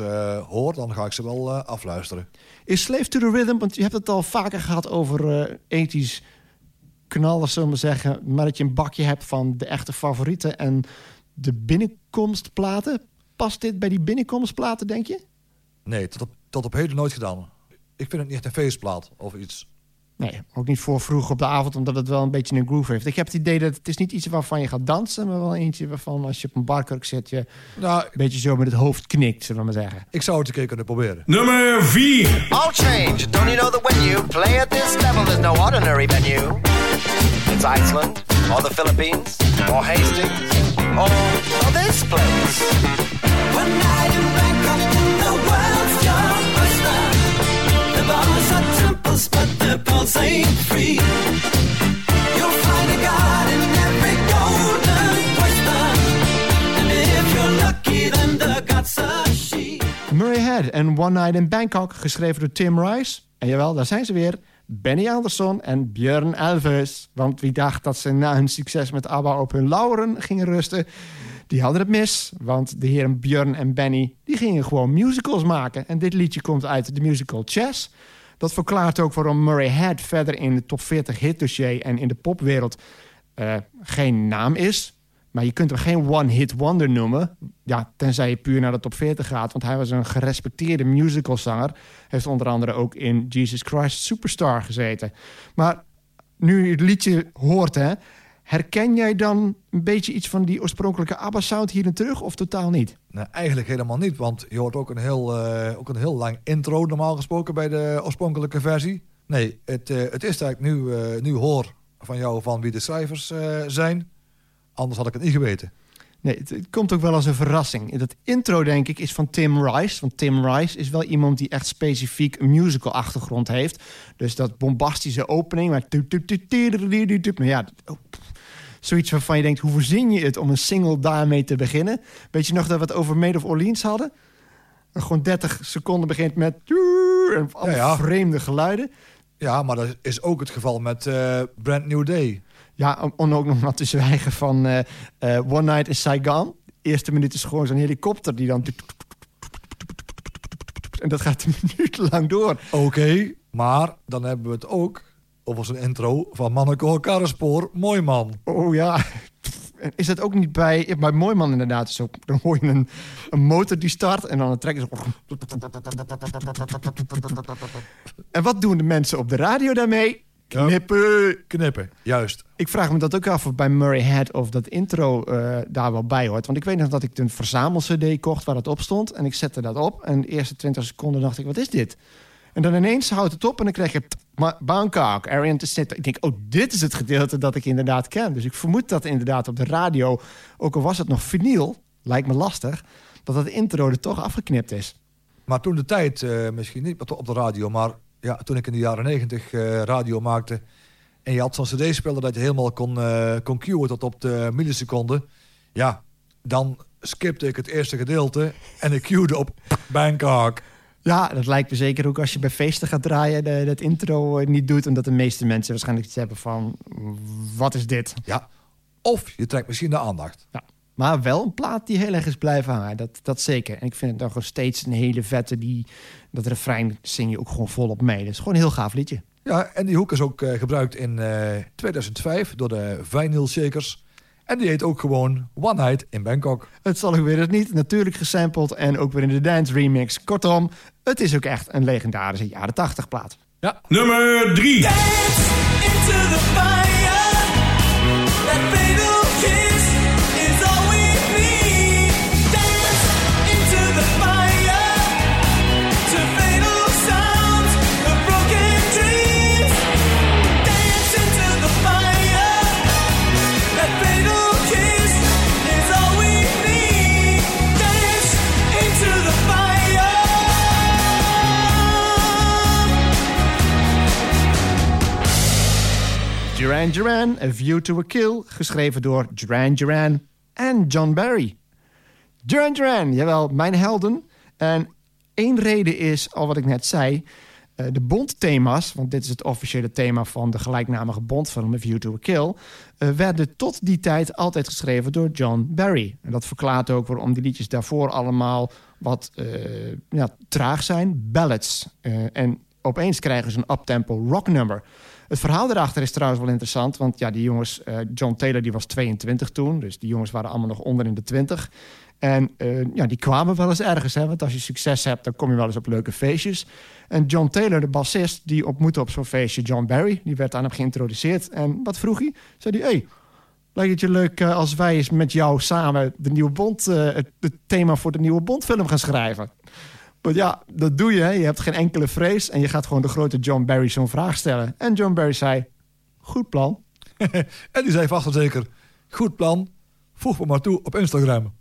hoor, dan ga ik ze wel afluisteren. Is Slave to the Rhythm, want je hebt het al vaker gehad over ethisch knallen, zullen we maar zeggen. Maar dat je een bakje hebt van de echte favorieten en de binnenkomstplaten. Past dit bij die binnenkomstplaten, denk je? Nee, tot op, tot op heden nooit gedaan. Ik vind het niet echt een feestplaat of iets. Nee, ook niet voor vroeg op de avond, omdat het wel een beetje een groove heeft. Ik heb het idee dat het is niet iets waarvan je gaat dansen, maar wel eentje waarvan als je op een barkruk zit, je een Nou, beetje zo met het hoofd knikt, zullen we maar zeggen. ik zou het een keer kunnen proberen. Nummer 4. All change. Don't you know that when you play at this level, there's no ordinary venue? It's Iceland, or the Philippines, or Hastings, or, or this place. One night in Bangkok, the world's your oyster. The bars are temples, but the pulse ain't free. You'll find a god in every golden oyster. And if you're lucky, then the god's a she. Murray Head en One Night in Bangkok, geschreven door Tim Rice. En jawel, daar zijn ze weer. Benny Andersson en Björn Elvis. Want wie dacht dat ze na hun succes met ABBA op hun lauren gingen rusten... die hadden het mis. Want de heren Björn en Benny die gingen gewoon musicals maken. En dit liedje komt uit de musical Chess. Dat verklaart ook waarom Murray Head verder in de top 40 hitdossier... en in de popwereld eh, geen naam is. Maar je kunt hem geen one-hit wonder noemen. Ja, tenzij je puur naar de top 40 gaat. Want hij was een gerespecteerde musicalzanger. Heeft onder andere ook in Jesus Christ Superstar gezeten. Maar nu je het liedje hoort, hè, herken jij dan een beetje iets van die oorspronkelijke ABBA-sound hierin terug? Of totaal niet? Nee, eigenlijk helemaal niet, want je hoort ook een heel, eh, ook een heel lang intro normaal gesproken bij de oorspronkelijke versie. Nee, het, eh, het is dat ik nu, eh, nu hoor van jou van wie de schrijvers zijn. Anders had ik het niet geweten. Nee, het, komt ook wel als een verrassing. Dat intro, denk ik, is van Tim Rice. Want Tim Rice is wel iemand die echt specifiek een musical-achtergrond heeft. Dus dat bombastische opening. Maar, maar ja, oh, zoiets waarvan je denkt... hoe verzin je het om een single daarmee te beginnen? Weet je nog dat we het over Made of Orleans hadden? En gewoon 30 seconden begint met... en alle vreemde geluiden. Ja, maar dat is ook het geval met uh, Brand New Day. Ja, om, ook nog maar te zwijgen van eh, eh, One Night in Saigon. De eerste minuut is gewoon zo'n helikopter die dan... En dat gaat een minuut lang door. Oké, maar dan hebben we het ook over zijn intro van Manneke Karrespoor. Mooi man. Oh ja. Is dat ook niet bij, bij Mooiman inderdaad zo? Dan hoor je een, een motor die start en dan een trekker zo... En wat doen de mensen op de radio daarmee? Knippen. Knippen, juist. Ik vraag me dat ook af of bij Murray Head of dat intro eh, daar wel bij hoort. Want ik weet nog dat ik een verzamel-cd kocht waar dat op stond. En ik zette dat op. En de eerste 20 seconden dacht ik, wat is dit? En dan ineens houdt het op en dan krijg je... Bangkok, Arian to sit. Ik denk, oh, dit is het gedeelte dat ik inderdaad ken. Dus ik vermoed dat inderdaad op de radio... ook al was het nog vinyl, lijkt me lastig... dat dat intro er toch afgeknipt is. Maar toen de tijd, eh, misschien niet op de radio, maar ja, toen ik in de jaren negentig eh, radio maakte... en je had zo'n cd-speler dat je helemaal kon, eh kon cueën tot op de milliseconde... ja, dan skipte ik het eerste gedeelte en ik cuede op [LAUGHS] Bangkok. Ja, dat lijkt me zeker ook als je bij feesten gaat draaien... de- dat intro eh, niet doet... omdat de meeste mensen waarschijnlijk iets hebben van... wat is dit? Ja, of je trekt misschien de aandacht. Ja. Maar wel een plaat die heel erg is blijven hangen. Dat, dat zeker. En ik vind het gewoon steeds een hele vette... Die, dat refrein zing je ook gewoon volop mee. Dat is gewoon een heel gaaf liedje. Ja, en die hoek is ook eh, gebruikt in eh, 2005 door de Vinyl Shakers. En die heet ook gewoon One Night in Bangkok. Het zal ook weer het niet. Natuurlijk gesampled en ook weer in de dance remix. Kortom, het is ook echt een legendarische jaren 80 plaat. Nummer 3. Dance into the fire. Duran A View to a Kill, geschreven door Duran Duran en John Barry. Duran Duran, jawel, mijn helden. En één reden is, al wat ik net zei, eh, de Bond-thema's, want dit is het officiële thema van de gelijknamige Bond-film A View to a Kill, eh, werden tot die tijd altijd geschreven door John Barry. En dat verklaart ook waarom die liedjes daarvoor allemaal wat eh, ja, traag zijn, ballads. En opeens krijgen ze een uptempo rocknummer. Het verhaal erachter is trouwens wel interessant, want ja, die jongens, eh, John Taylor die was 22 toen, dus die jongens waren allemaal nog onder in de 20. En eh, ja, die kwamen wel eens ergens, hè, want als je succes hebt, dan kom je wel eens op leuke feestjes. En John Taylor, de bassist, die ontmoette op zo'n feestje John Barry. Die werd aan hem geïntroduceerd. En wat vroeg hij? Zei hij, hey, lijkt het je leuk eh, als wij eens met jou samen de nieuwe Bond, het thema voor de nieuwe Bondfilm gaan schrijven? Maar ja, dat doe je. Je hebt geen enkele vrees en je gaat gewoon de grote John Barry zo'n vraag stellen. En John Barry zei, goed plan. [LAUGHS] En die zei vast en zeker, goed plan, voeg me maar toe op Instagram.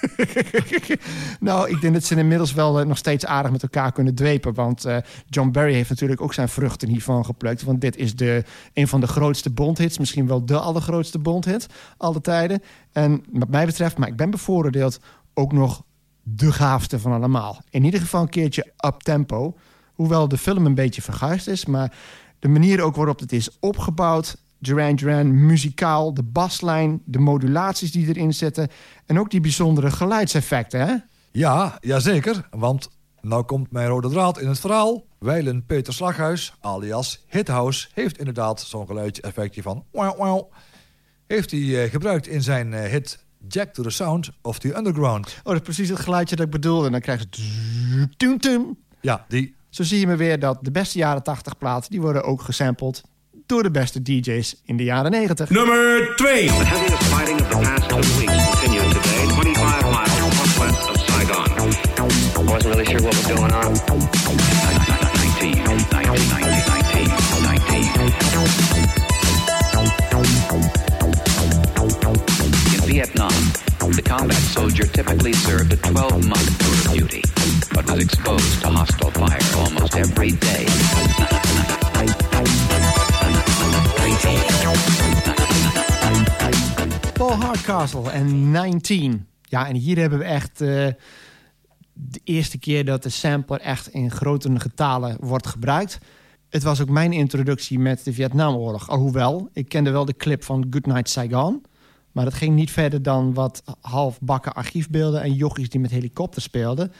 [LAUGHS] nou, ik denk dat ze inmiddels wel eh, nog steeds aardig met elkaar kunnen dwepen. Want eh, John Barry heeft natuurlijk ook zijn vruchten hiervan geplukt. Want dit is de, een van de grootste Bondhits. Misschien wel de allergrootste Bondhit alle tijden. En wat mij betreft, maar ik ben bevooroordeeld, ook nog de gaafste van allemaal. In ieder geval een keertje up tempo. Hoewel de film een beetje verguisd is. Maar de manier ook waarop het is opgebouwd... Duran Duran, muzikaal, de baslijn, de modulaties die erin zitten... en ook die bijzondere geluidseffecten, hè? Ja, jazeker, want nou komt mijn rode draad in het verhaal. Wijlen Peter Slaghuis, alias Hithouse, heeft inderdaad zo'n geluidje effectje van wow wow. Heeft hij eh, gebruikt in zijn eh, hit Jack to the Sound of the Underground. Oh, dat is precies het geluidje dat ik bedoelde. En dan krijg je... Ja, die. Zo zie je me weer dat de beste jaren 80 platen... die worden ook gesampled door de beste DJ's in de jaren 90. Nummer 2. The heaviest fighting of the past two weeks continued today, 25 miles northwest of Saigon. I wasn't really sure what was going on. 19, 19, 19, 19, 19. Vietnam, the combat soldier typically served a 12-month tour of duty, but was exposed to hostile fire almost every day. Paul Hardcastle en 19. Ja, en hier hebben we echt eh, de eerste keer dat de sampler echt in grotere getalen wordt gebruikt. Het was ook mijn introductie met de Vietnamoorlog. Alhoewel, ik kende wel de clip van Goodnight Saigon. Maar dat ging niet verder dan wat halfbakken archiefbeelden... en jochies die met helikopters speelden.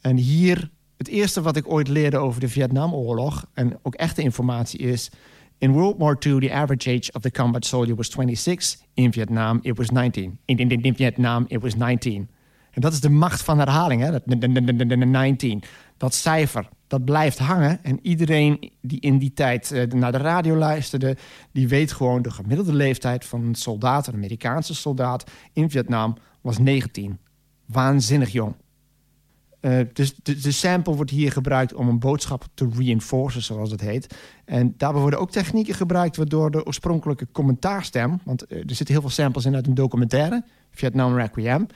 En hier, het eerste wat ik ooit leerde over de Vietnamoorlog... en ook echte informatie is... In World War II, the average age of the combat soldier was 26. In Vietnam, it was 19. In, in, in Vietnam, it was 19. En dat is de macht van herhaling, hè? Dat, de- de- de- de- de- de 19. Dat cijfer, dat blijft hangen. En iedereen die in die tijd eh, naar de radio luisterde... die weet gewoon de gemiddelde leeftijd van een soldaat... een Amerikaanse soldaat in Vietnam was 19. Waanzinnig jong. Eh, dus de, sample wordt hier gebruikt om een boodschap te reinforcen, zoals het heet. En daarbij worden ook technieken gebruikt waardoor de oorspronkelijke commentaarstem... want eh, er zitten heel veel samples in uit een documentaire, Vietnam Requiem...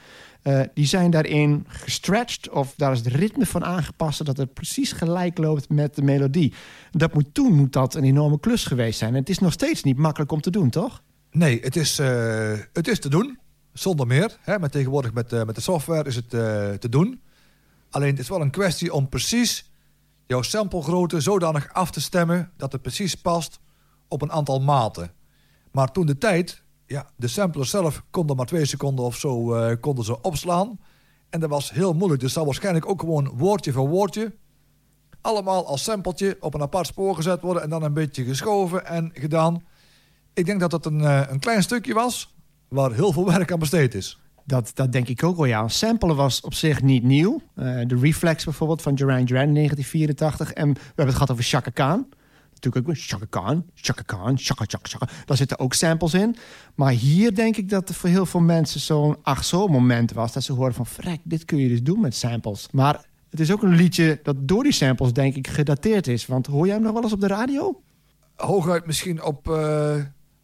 eh, die zijn daarin gestretched of daar is het ritme van aangepast... zodat het precies gelijk loopt met de melodie. Dat moet toen moet dat een enorme klus geweest zijn. En het is nog steeds niet makkelijk om te doen, toch? Nee, het is, eh, het is te doen, zonder meer. Hè, met tegenwoordig met, eh, met de software is het te doen. Alleen het is wel een kwestie om precies jouw samplegrootte zodanig af te stemmen... dat het precies past op een aantal maten. Maar toen de tijd, ja, de samplers zelf konden maar twee seconden of zo eh, konden ze opslaan. En dat was heel moeilijk. Dus zal waarschijnlijk ook gewoon woordje voor woordje... allemaal als sampletje op een apart spoor gezet worden... en dan een beetje geschoven en gedaan... Ik denk dat het een, eh, een klein stukje was waar heel veel werk aan besteed is. Dat, dat denk ik ook wel, ja. Samplen was op zich niet nieuw. Eh, de Reflex bijvoorbeeld van Duran Duran in 1984. En we hebben het gehad over Chaka Khan. Natuurlijk ook Chaka Khan, Chaka Khan, Chaka Chaka. Daar zitten ook samples in. Maar hier denk ik dat er voor heel veel mensen zo'n ach zo moment was... dat ze hoorden van, frek, dit kun je dus doen met samples. Maar het is ook een liedje dat door die samples denk ik gedateerd is. Want hoor jij hem nog wel eens op de radio? Hooguit misschien op, eh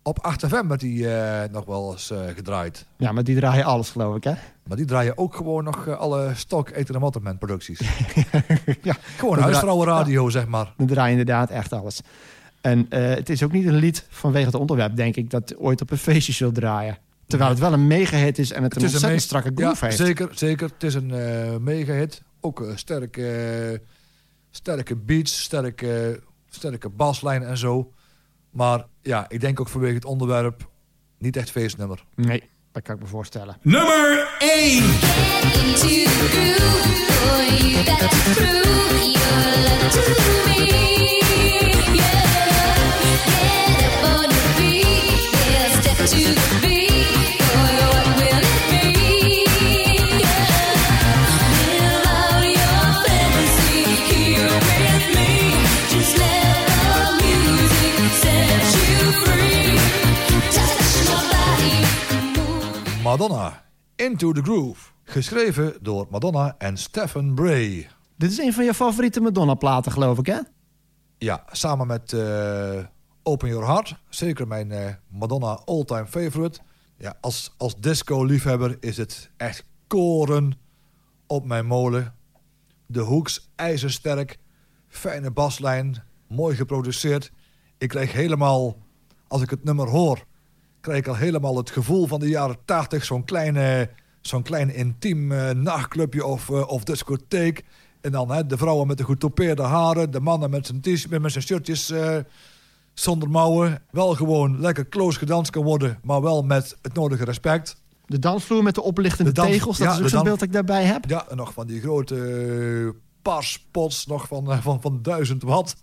op 8FM werd die eh, nog wel eens eh, gedraaid. Ja, maar die draaien alles geloof ik, hè? Maar die draaien ook gewoon nog eh, alle stock Eten en producties. [LAUGHS] ja, Gewoon huisvrouwenradio, zeg maar. Dan draai je inderdaad echt alles. En het is ook niet een lied vanwege het onderwerp, denk ik, dat ooit op een feestje zult draaien. Terwijl het wel een mega-hit is en het, een ontzettend strakke groove ja, heeft. Zeker, zeker. Het is een eh mega hit. Ook een sterke, sterke beats, sterke, sterke baslijn en zo. Maar ja, ik denk ook vanwege het onderwerp niet echt feestnummer. Nee, dat kan ik me voorstellen. Nummer 1. Into the groove, boy, you got to prove Madonna, Into the Groove. Geschreven door Madonna en Stephen Bray. Dit is een van je favoriete Madonna-platen, geloof ik, hè? Ja, samen met eh, Open Your Heart. Zeker mijn eh, Madonna all-time favorite. Ja, als, als disco-liefhebber is het echt koren op mijn molen. De hoeks ijzersterk, fijne baslijn, mooi geproduceerd. Ik krijg helemaal, als ik het nummer hoor, krijg ik al helemaal het gevoel van de jaren 80. Zo'n kleine, zo'n klein intiem eh, nachtclubje of, eh, of discotheek. En dan hè, de vrouwen met de getoupeerde haren, de mannen met zijn, met zijn shirtjes eh, zonder mouwen. Wel gewoon lekker close gedanst kan worden, maar wel met het nodige respect. De dansvloer met de oplichtende De dans- tegels, dat ja, is ook zo'n beeld dat ik daarbij heb. Ja, en nog van die grote parspots, nog van, van, van 1000 watt.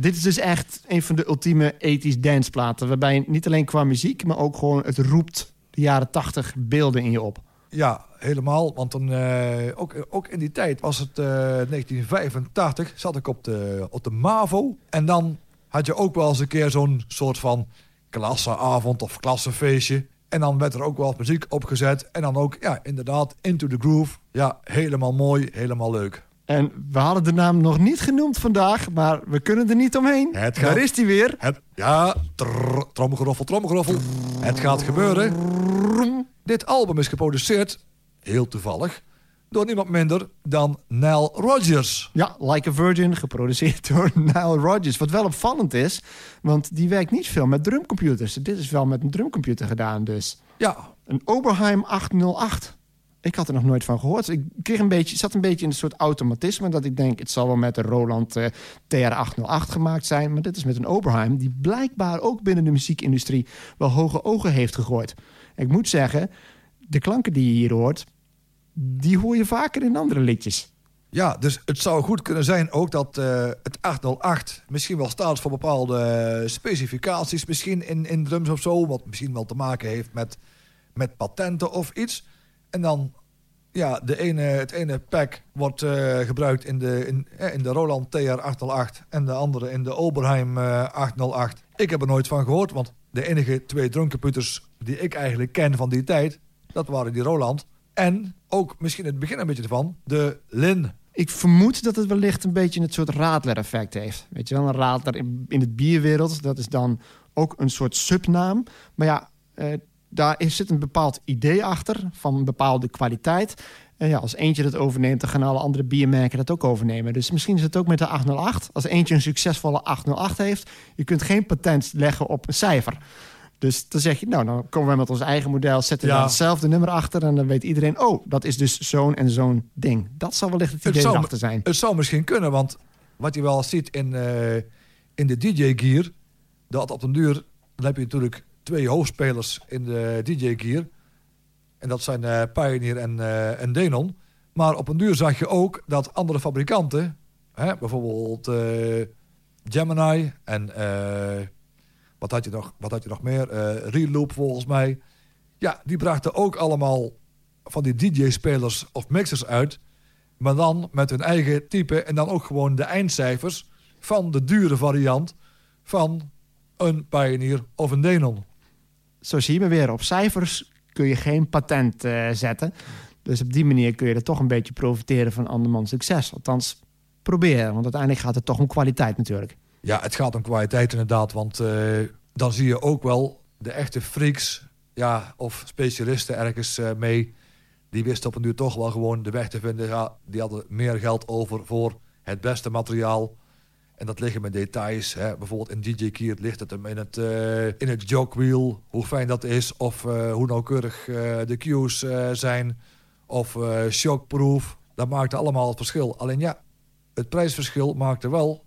Dit is dus echt een van de ultieme 80s danceplaten. Waarbij niet alleen qua muziek, maar ook gewoon het roept de jaren 80 beelden in je op. Ja, helemaal. Want dan, eh, ook, ook in die tijd was het eh 1985, zat ik op de, op de MAVO. En dan had je ook wel eens een keer zo'n soort van klasseavond of klassefeestje. En dan werd er ook wel muziek opgezet. En dan ook, ja, inderdaad, Into the Groove. Ja, helemaal mooi, helemaal leuk. En we hadden de naam nog niet genoemd vandaag, maar we kunnen er niet omheen. Het Daar is hij weer. Het, ja, trrr, tromgeroffel, tromgeroffel. Het gaat gebeuren. Dit album is geproduceerd, heel toevallig, door niemand minder dan Nile Rodgers. Ja, Like a Virgin, geproduceerd door Nile Rodgers. Wat wel opvallend is, want die werkt niet veel met drumcomputers. Dit is wel met een drumcomputer gedaan, dus. Ja, Een Oberheim 808. Ik had er nog nooit van gehoord. Ik kreeg een beetje, zat een beetje in een soort automatisme... dat ik denk, het zal wel met een Roland eh, TR-808 gemaakt zijn... maar dit is met een Oberheim... die blijkbaar ook binnen de muziekindustrie... wel hoge ogen heeft gegooid. Ik moet zeggen, de klanken die je hier hoort... die hoor je vaker in andere liedjes. ja, dus het zou goed kunnen zijn ook dat eh, het 808 misschien wel staat voor bepaalde specificaties, misschien in, in drums of zo, wat misschien wel te maken heeft met, met patenten of iets. En dan, ja, de ene, het ene pack wordt eh, gebruikt in de, in, eh, in de Roland TR-808 en de andere in de Oberheim eh, 808. Ik heb er nooit van gehoord, want de enige twee drumcomputers die ik eigenlijk ken van die tijd, dat waren die Roland. En ook misschien het begin een beetje ervan, de Lin. Ik vermoed dat het wellicht een beetje het soort Radler-effect heeft. Weet je wel, een Radler in, in het bierwereld, dat is dan ook een soort subnaam. Maar ja, eh, daar zit een bepaald idee achter van een bepaalde kwaliteit. En ja, als eentje dat overneemt, dan gaan alle andere biermerken dat ook overnemen. Dus misschien is het ook met de 808. Als eentje een succesvolle 808 heeft, je kunt geen patent leggen op een cijfer. Dus dan zeg je, nou, dan komen we met ons eigen model, zetten we Ja. daar hetzelfde nummer achter... en dan weet iedereen, oh, dat is dus zo'n en zo'n ding. Dat zal wellicht het idee zou, erachter zijn. het zou misschien kunnen, want wat je wel ziet in, eh, in de DJ-gear... dat op den duur, dan heb je natuurlijk twee hoofdspelers in de DJ-gear. En dat zijn eh, Pioneer en, eh, en Denon. Maar op een duur zag je ook dat andere fabrikanten... Hè, bijvoorbeeld eh, Gemini en... wat had je nog, wat had je nog meer? Reloop volgens mij. Ja, die brachten ook allemaal van die DJ-spelers of mixers uit. Maar dan met hun eigen type en dan ook gewoon de eindcijfers van de dure variant van een Pioneer of een Denon. Zo zie je maar weer, op cijfers kun je geen patent eh, zetten. Dus op die manier kun je er toch een beetje profiteren van andermans succes. Althans, proberen, want uiteindelijk gaat het toch om kwaliteit natuurlijk. Ja, het gaat om kwaliteit inderdaad, want eh, dan zie je ook wel de echte freaks ja, of specialisten ergens eh, mee. Die wisten op een duur toch wel gewoon de weg te vinden. Ja, die hadden meer geld over voor het beste materiaal. En dat liggen met details. Hè. Bijvoorbeeld in DJ Keert ligt het hem in het, eh, in het jogwheel. Hoe fijn dat is. Of eh, hoe nauwkeurig eh, de cues zijn. Of shockproof. Dat maakt allemaal het verschil. Alleen ja, het prijsverschil maakte wel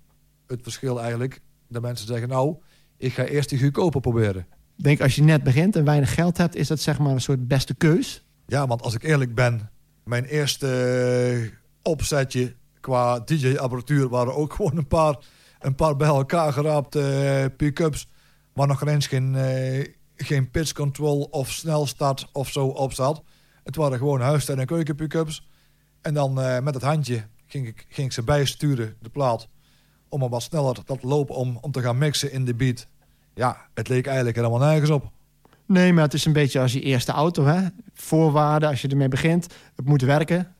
het verschil eigenlijk. Dat mensen zeggen, nou, ik ga eerst die goedkoper proberen. Ik denk als je net begint en weinig geld hebt, is dat zeg maar een soort beste keus. Ja, want als ik eerlijk ben, mijn eerste opzetje qua DJ-apparatuur waren ook [LAUGHS] gewoon een paar, een paar bij elkaar geraapte eh, pick-ups. Waar nog eens geen, eh, geen pitch control of snelstart of zo op zat. Het waren gewoon huistuin- en keuken pick-ups. En dan eh, met het handje ging ik, ging ik ze bijsturen, de plaat. Om maar wat sneller dat lopen om, om te gaan mixen in de beat. Ja, het leek eigenlijk helemaal nergens op. Nee, maar het is een beetje als je eerste auto. Hè? Voorwaarden, als je ermee begint, het moet werken.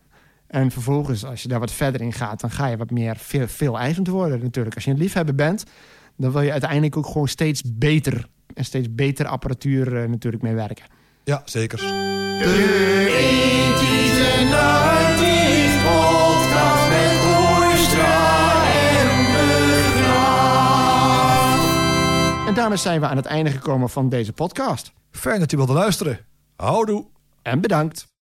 En vervolgens, als je daar wat verder in gaat, dan ga je wat meer veel, veel eisend worden natuurlijk. Als je een liefhebber bent, dan wil je uiteindelijk ook gewoon steeds beter en steeds beter apparatuur eh, natuurlijk mee werken. Ja, zeker. En daarmee zijn we aan het einde gekomen van deze podcast. Fijn dat je wilde luisteren. Houdoe. En bedankt.